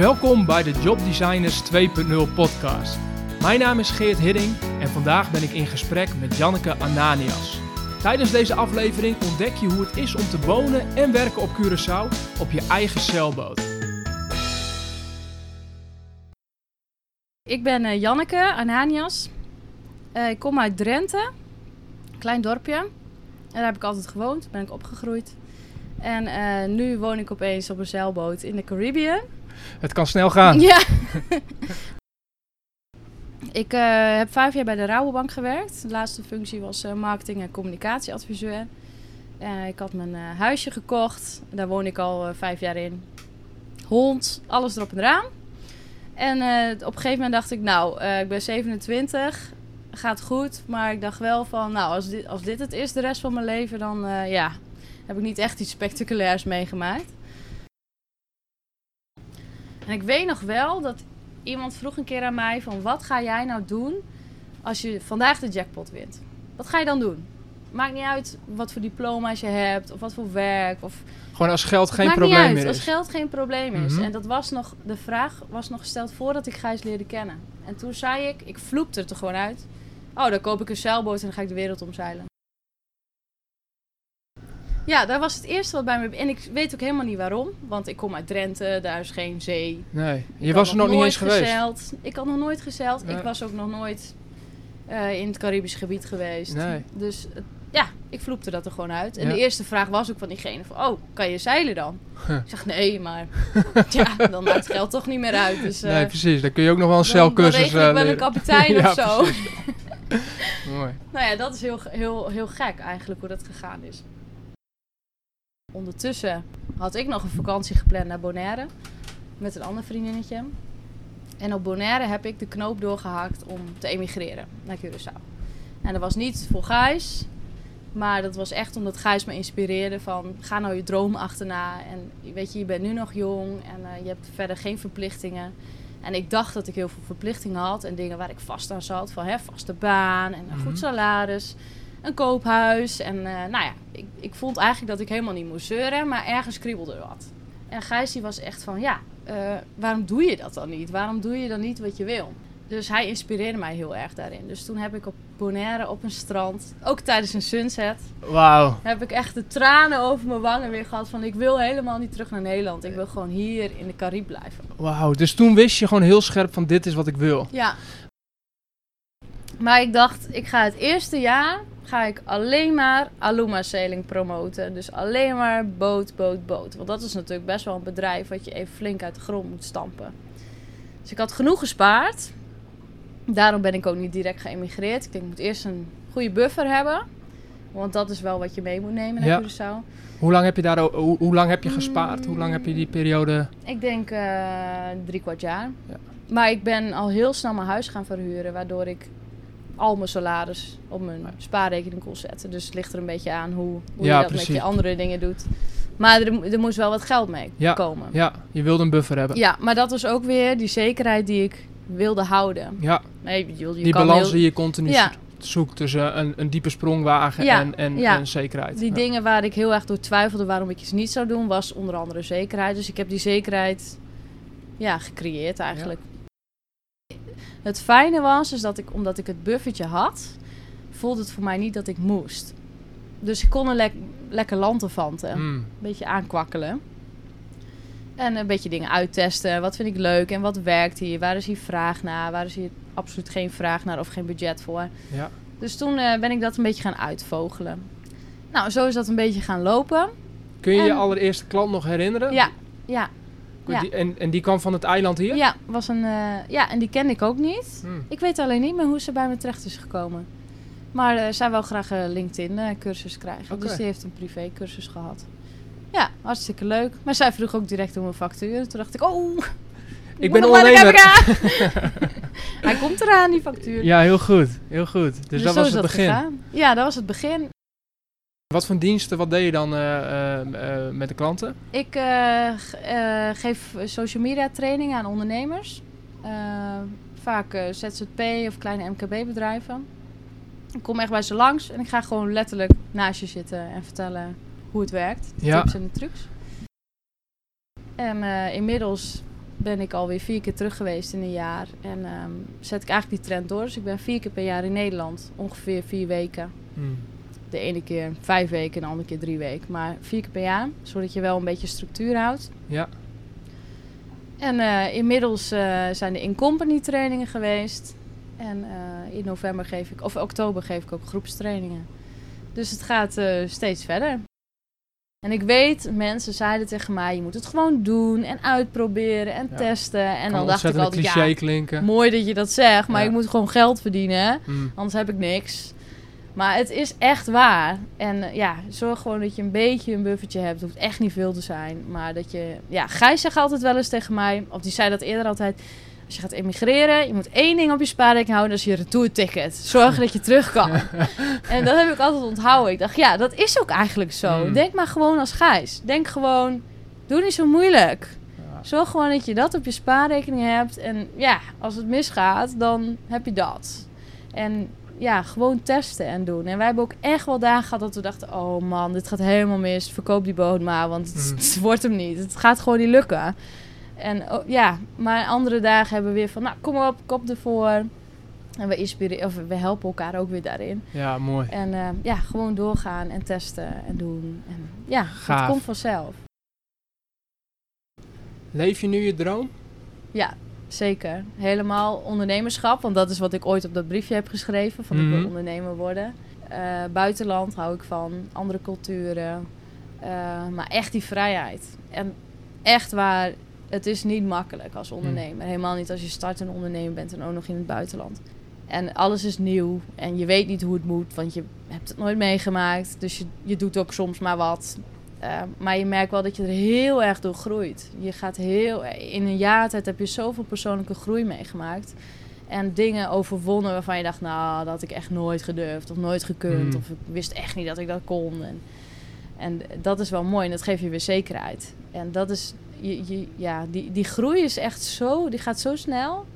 Welkom bij de Job Designers 2.0 podcast. Mijn naam is Geert Hidding en vandaag ben ik in gesprek met Janneke Ananias. Tijdens deze aflevering ontdek je hoe het is om te wonen en werken op Curaçao op je eigen zeilboot. Ik ben eh, Janneke Ananias. Eh, ik kom uit Drenthe, klein dorpje. Daar heb ik altijd gewoond, ben ik opgegroeid. En eh, nu woon ik opeens op een zeilboot in de Caribbean. Het kan snel gaan. Ja. ik eh, heb vijf jaar bij de Rabobank gewerkt. De laatste functie was eh, marketing- en communicatieadviseur. Eh, ik had mijn huisje gekocht. Daar woon ik al vijf jaar in. Hond, alles erop en eraan. En op een gegeven moment dacht ik, nou, ik ben 27, gaat goed. Maar ik dacht wel van, nou, als dit, als dit het is de rest van mijn leven, dan ja, heb ik niet echt iets spectaculairs meegemaakt. En ik weet nog wel dat iemand vroeg een keer aan mij van, wat ga jij nou doen als je vandaag de jackpot wint? Wat ga je dan doen? Maakt niet uit wat voor diploma's je hebt of wat voor werk of Gewoon als geld geen probleem uit, meer als is. geld geen probleem is. Mhm. En dat was nog, de vraag was nog gesteld voordat ik Gijs leerde kennen. En toen zei ik, ik vloepte het er gewoon uit. Oh, dan koop ik een zeilboot en dan ga ik de wereld omzeilen. Ja, dat was het eerste wat bij me... En ik weet ook helemaal niet waarom. Want ik kom uit Drenthe, daar is geen zee. Nee, je was er nog niet eens geweest. Ik had nog nooit gezeild. Nee. Ik was ook nog nooit eh, in het Caribisch gebied geweest. Nee. Dus het- ja, ik vloepte dat er gewoon uit. En Ja. de eerste vraag was ook van diegene van... Oh, kan je zeilen dan? Huh. Ik zeg nee, maar ja, dan maakt het geld toch niet meer uit. Dus, eh, nee, precies. Dan kun je ook nog wel een dan- dan zeilcursus regel ik eh, wel een kapitein Ja, of zo. Mooi. Nou ja, dat is heel, heel, heel gek eigenlijk hoe dat gegaan is. Ondertussen had ik nog een vakantie gepland naar Bonaire. Met een ander vriendinnetje. En op Bonaire heb ik de knoop doorgehakt om te emigreren naar Curaçao. En dat was niet voor Gijs. Maar dat was echt omdat Gijs me inspireerde van... Ga nou je droom achterna. En weet je, je bent nu nog jong. En eh, je hebt verder geen verplichtingen. En ik dacht dat ik heel veel verplichtingen had. En dingen waar ik vast aan zat. Van hè, vaste baan en een Mhm. goed salaris. Een koophuis. En eh, nou ja, ik, ik vond eigenlijk dat ik helemaal niet moest zeuren. Maar ergens kriebelde er wat. En Gijs die was echt van... Ja, eh, waarom doe je dat dan niet? Waarom doe je dan niet wat je wil? Dus hij inspireerde mij heel erg daarin. Dus toen heb ik op Bonaire op een strand... Ook tijdens een sunset heb ik echt de tranen over mijn wangen weer gehad. Van ik wil helemaal niet terug naar Nederland. Ik wil gewoon hier in de Caribe blijven. Wauw. Dus toen wist je gewoon heel scherp van dit is wat ik wil. Ja. Maar ik dacht, ik ga het eerste jaar ga ik alleen maar Aluma Sailing promoten. Dus alleen maar boot, boot, boot. Want dat is natuurlijk best wel een bedrijf wat je even flink uit de grond moet stampen. Dus ik had genoeg gespaard. Daarom ben ik ook niet direct geëmigreerd. Ik denk, ik moet eerst een goede buffer hebben. Want dat is wel wat je mee moet nemen naar Ja. Curaçao. Hoe lang heb je, daar, hoe, hoe lang heb je gespaard? Hoe lang heb je die periode... Ik denk eh, drie kwart jaar. Ja. Maar ik ben al heel snel mijn huis gaan verhuren, waardoor ik al mijn salaris op mijn spaarrekening kon zetten. Dus het ligt er een beetje aan hoe, hoe Ja, je dat precies. met je andere dingen doet. Maar er, er moest wel wat geld mee Ja. komen. Ja, je wilde een buffer hebben. Ja, maar dat was ook weer die zekerheid die ik wilde houden. Ja, Nee, je, je die kan balans heel- die je continu Ja. zoekt tussen een, een diepe sprongwagen en, en, ja. en zekerheid. Die dingen waar ik heel erg door twijfelde waarom ik iets niet zou doen, was onder andere zekerheid. Dus ik heb die zekerheid ja, gecreëerd eigenlijk. Het fijne was, is dat ik, omdat ik het buffertje had, voelde het voor mij niet dat ik moest. Dus ik kon lek- lekker lanterfanten. Een Mm. beetje aankwakkelen. En een beetje dingen uittesten. Wat vind ik leuk en wat werkt hier? Waar is hier vraag naar? Waar is hier absoluut geen vraag naar of geen budget voor? Ja. Dus toen eh, ben ik dat een beetje gaan uitvogelen. Nou, zo is dat een beetje gaan lopen. Kun je je allereerste klant nog herinneren? Ja, ja, ja. Die, en, en die kwam van het eiland hier? ja, was een, eh, ja, en die kende ik ook niet. Hmm. Ik weet alleen niet meer hoe ze bij me terecht is gekomen. Maar eh, zij wil graag een LinkedIn-cursus krijgen. Dus die heeft een privé-cursus gehad. Ja, hartstikke leuk. Maar zij vroeg ook direct om een factuur. Toen dacht ik, oh, Ik ben ondernemer. Hij komt eraan, die factuur. Ja, heel goed. Heel goed. Dus, dat zo was het begin. gegaan. Ja, dat was het begin. Wat voor diensten, wat deed je dan eh, eh, eh, met de klanten? Ik geef social media training aan ondernemers. Vaak ZZP of kleine MKB-bedrijven. Ik kom echt bij ze langs en ik ga gewoon letterlijk naast je zitten en vertellen hoe het werkt. De Ja. tips en de trucs. En inmiddels ben ik alweer vier keer terug geweest in een jaar. En ehm, zet ik eigenlijk die trend door. Dus ik ben vier keer per jaar in Nederland. Ongeveer vier weken. Hmm. De ene keer vijf weken, de andere keer drie weken. Maar vier keer per jaar, zodat je wel een beetje structuur houdt. Ja. En eh, inmiddels eh, zijn de in-company trainingen geweest. En eh, in november geef ik, of oktober geef ik ook groepstrainingen. Dus het gaat steeds verder. En ik weet, mensen zeiden tegen mij, je moet het gewoon doen en uitproberen en Ja. testen. En Kan dan dacht ik altijd, cliché ja, klinken. mooi dat je dat zegt, maar Ja. ik moet gewoon geld verdienen. Hmm. Anders heb ik niks. Maar het is echt waar. En eh, ja, zorg gewoon dat je een beetje een buffertje hebt. Het hoeft echt niet veel te zijn. Maar dat je... Ja, Gijs zegt altijd wel eens tegen mij... Of die zei dat eerder altijd... Als je gaat emigreren, je moet één ding op je spaarrekening houden. Dat is je retourticket. Zorg dat je terug kan. en dat heb ik altijd onthouden. Ik dacht, ja, dat is ook eigenlijk zo. Mm. Denk maar gewoon als Gijs. Denk gewoon... Doe niet zo moeilijk. Ja. Zorg gewoon dat je dat op je spaarrekening hebt. En ja, als het misgaat, dan heb je dat. En ja, gewoon testen en doen. En wij hebben ook echt wel dagen gehad dat we dachten... oh man, dit gaat helemaal mis. Verkoop die boot maar, want het, Mhm. het wordt hem niet. Het gaat gewoon niet lukken. En oh, ja, maar andere dagen hebben we weer van... nou, kom op, kop ervoor. En we, inspireren, of we helpen elkaar ook weer daarin. ja, mooi. En eh, ja, gewoon doorgaan en testen en doen. En ja, Gaaf. het komt vanzelf. Leef je nu je droom? Ja, zeker. Helemaal ondernemerschap, want dat is wat ik ooit op dat briefje heb geschreven. Van ik Mhm. wil ondernemer worden. Eh, buitenland hou ik van, andere culturen. Eh, maar echt die vrijheid. En echt waar, het is niet makkelijk als ondernemer. Helemaal niet als je start een ondernemer bent en ook nog in het buitenland. En alles is nieuw en je weet niet hoe het moet, want je hebt het nooit meegemaakt. Dus je, je doet ook soms maar wat. Eh, maar je merkt wel dat je er heel erg door groeit. Je gaat heel... In een jaar tijd heb je zoveel persoonlijke groei meegemaakt. En dingen overwonnen waarvan je dacht... Nou, dat had ik echt nooit gedurfd of nooit gekund. Mm. Of ik wist echt niet dat ik dat kon. En, en dat is wel mooi en dat geeft je weer zekerheid. En dat is... Je, je, ja, die, die groei is echt zo... Die gaat zo snel.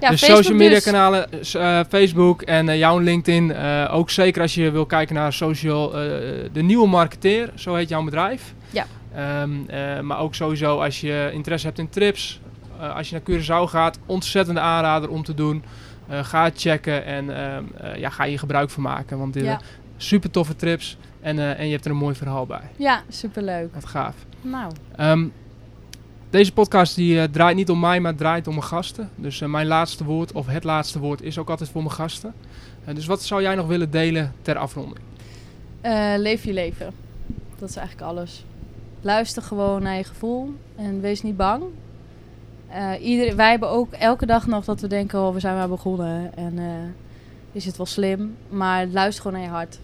Ja, Facebook social media dus. kanalen, s- eh, Facebook en eh, jouw LinkedIn. eh, ook zeker als je wil kijken naar social, eh, de nieuwe marketeer, zo heet jouw bedrijf. Ja. Ehm, eh, maar ook sowieso als je interesse hebt in trips, eh, als je naar Curaçao gaat, ontzettende aanrader om te doen. Eh, ga het checken en ehm, eh, ja, ga je gebruik van maken. Want dit Ja. super toffe trips en, eh, en je hebt er een mooi verhaal bij. Ja, superleuk. Wat gaaf. Nou, Ehm, deze podcast die, eh, draait niet om mij, maar draait om mijn gasten. Dus eh, mijn laatste woord, of het laatste woord, is ook altijd voor mijn gasten. Eh, dus wat zou jij nog willen delen ter afronding? Leef je leven. Dat is eigenlijk alles. Luister gewoon naar je gevoel en wees niet bang. Iedereen, wij hebben ook elke dag nog dat we denken, oh, we zijn maar begonnen en is het wel slim. Maar luister gewoon naar je hart.